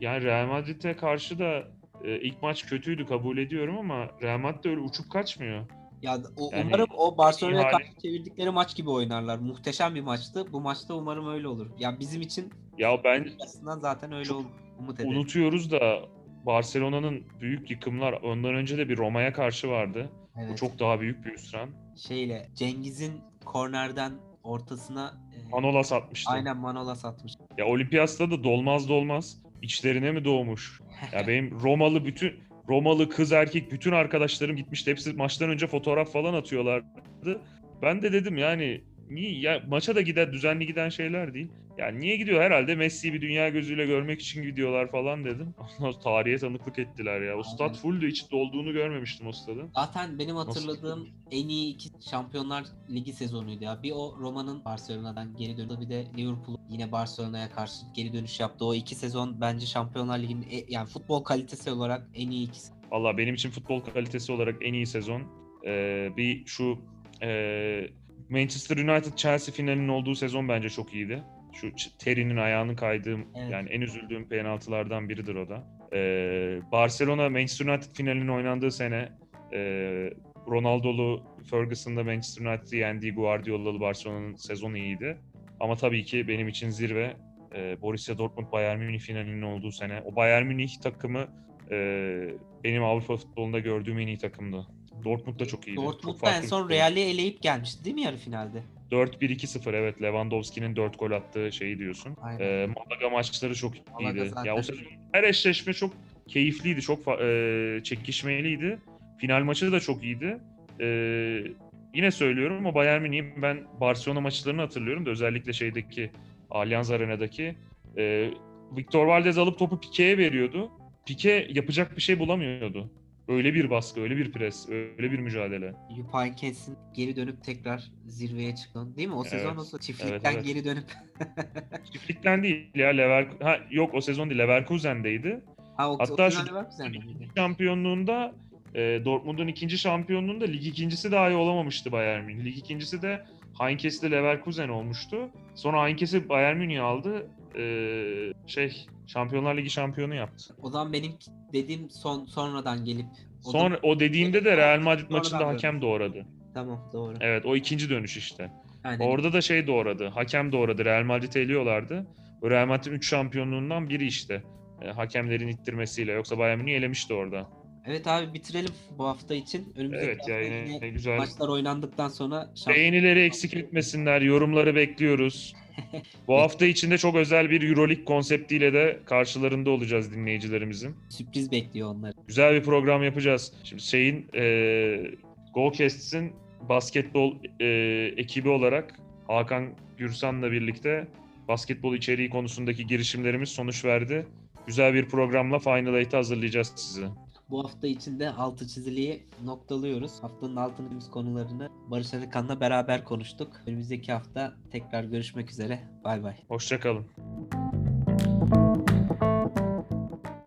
[SPEAKER 2] yani Real Madrid'e karşı da e, ilk maç kötüydü kabul ediyorum ama Real Madrid de öyle uçup kaçmıyor.
[SPEAKER 1] Ya o,
[SPEAKER 2] Yani
[SPEAKER 1] umarım o Barcelona'ya karşı çevirdikleri maç gibi oynarlar. Muhteşem bir maçtı. Bu maçta umarım öyle olur. Ya bizim için
[SPEAKER 2] Ya ben
[SPEAKER 1] aslında zaten öyle olur. Umut ederim.
[SPEAKER 2] unutuyoruz da Barcelona'nın büyük yıkımlar ondan önce de bir Roma'ya karşı vardı. Bu
[SPEAKER 1] Evet.
[SPEAKER 2] çok daha büyük bir hüsran.
[SPEAKER 1] Şeyle Cengiz'in kornerden ortasına e,
[SPEAKER 2] Manolas atmıştı.
[SPEAKER 1] aynen Manola satmış.
[SPEAKER 2] Ya Olimpiyat'ta da dolmaz dolmaz içlerine mi doğmuş? Ya (laughs) benim Romalı bütün Romalı kız erkek bütün arkadaşlarım gitmişti. Hepsi maçtan önce fotoğraf falan atıyorlardı. Ben de dedim yani niye ya maça da gider düzenli giden şeyler değil. Yani niye gidiyor herhalde Messi'yi bir dünya gözüyle görmek için gidiyorlar falan dedim. (laughs) Sonra tarihe tanıklık ettiler ya. O stat fulldü hiç dolduğunu görmemiştim o stadın.
[SPEAKER 1] Zaten benim hatırladığım en iyi iki Şampiyonlar Ligi sezonuydu ya. Bir o Roma'nın Barcelona'dan geri döndü bir de Liverpool yine Barcelona'ya karşı geri dönüş yaptı. O iki sezon bence Şampiyonlar Ligi'nin e- yani futbol kalitesi olarak en iyi ikisi.
[SPEAKER 2] Valla benim için futbol kalitesi olarak en iyi sezon. Ee, bir şu e, Manchester United Chelsea finalinin olduğu sezon bence çok iyiydi. Şu Terry'nin ayağını kaydığım
[SPEAKER 1] Evet.
[SPEAKER 2] yani en üzüldüğüm penaltılardan biridir o da. Ee, Barcelona Manchester United finalinin oynandığı sene e, Ronaldo'lu Ferguson'da Manchester United'ı yendiği Guardiola'lı Barcelona'nın sezonu iyiydi. Ama tabii ki benim için zirve e, Borussia Dortmund Bayern Münih finalinin olduğu sene. O Bayern Münih takımı e, benim Avrupa futbolunda gördüğüm en iyi takımdı. Dortmund da çok iyiydi. çok
[SPEAKER 1] Dortmund'da en son. Real'i eleyip gelmişti değil mi yarı finalde?
[SPEAKER 2] 4-1-2-0 evet Lewandowski'nin 4 gol attığı şeyi diyorsun.
[SPEAKER 1] Aynen.
[SPEAKER 2] E, Malaga maçları çok
[SPEAKER 1] Malaga
[SPEAKER 2] iyiydi.
[SPEAKER 1] zaten-
[SPEAKER 2] Ya o sezon her eşleşme çok keyifliydi, çok e, çekişmeliydi. Final maçı da çok iyiydi. E, yine söylüyorum o Bayern Münih'in ben Barcelona maçlarını hatırlıyorum da özellikle şeydeki Allianz Arena'daki e, Victor Valdez alıp topu Pique'ye veriyordu. Pique yapacak bir şey bulamıyordu. Öyle bir baskı, öyle bir pres, öyle bir mücadele.
[SPEAKER 1] Jupp Heynckes'in geri dönüp tekrar zirveye çıkan değil mi? O sezon
[SPEAKER 2] Evet.
[SPEAKER 1] o çiftlikten
[SPEAKER 2] Evet, evet.
[SPEAKER 1] geri dönüp
[SPEAKER 2] Çiftlikten değil ya Lever ha yok o sezon değil Leverkusen'deydi.
[SPEAKER 1] ha, o,
[SPEAKER 2] Hatta
[SPEAKER 1] o
[SPEAKER 2] şu-
[SPEAKER 1] sezon Leverkusen'de miydi?
[SPEAKER 2] şampiyonluğunda e, Dortmund'un ikinci şampiyonluğunda lig ikincisi dahi olamamıştı Bayern Münih. Lig ikincisi de Heinkes'le Leverkusen olmuştu. Sonra Heinkes'i Bayern Münih aldı. E, şey Şampiyonlar Ligi şampiyonu yaptı.
[SPEAKER 1] O zaman benim dediğim son sonradan gelip o da-
[SPEAKER 2] o dediğimde de Real Madrid maçında hakem doğradı.
[SPEAKER 1] Tamam doğru.
[SPEAKER 2] Evet o ikinci dönüş işte.
[SPEAKER 1] Aynen.
[SPEAKER 2] Orada da şey doğradı. Hakem doğradı. Real Madrid'i eliyorlardı. O Real Madrid'in 3 şampiyonluğundan biri işte. E, hakemlerin ittirmesiyle. Yoksa Bayern Münih elemişti orada.
[SPEAKER 1] Evet abi bitirelim bu hafta için. Önümüzdeki
[SPEAKER 2] Evet ya
[SPEAKER 1] hafta
[SPEAKER 2] yine
[SPEAKER 1] yine
[SPEAKER 2] güzel.
[SPEAKER 1] maçlar oynandıktan sonra şampiyon
[SPEAKER 2] Beğenileri eksik etmesinler. Yorumları bekliyoruz. Bu hafta içinde çok özel bir Euroleague konseptiyle de karşılarında olacağız dinleyicilerimizin.
[SPEAKER 1] sürpriz bekliyor onları.
[SPEAKER 2] Güzel bir program yapacağız. Şimdi şeyin e, Goalcast'in basketbol e, ekibi olarak Hakan Gürsan'la birlikte basketbol içeriği konusundaki girişimlerimiz sonuç verdi. Güzel bir programla Final Eight'i hazırlayacağız sizi.
[SPEAKER 1] Bu hafta içinde altı çiziliği noktalıyoruz. Haftanın altını çizdiğimiz konularını Barış Arıkan'la beraber konuştuk. Önümüzdeki hafta tekrar görüşmek üzere. Bay bay.
[SPEAKER 2] Hoşçakalın.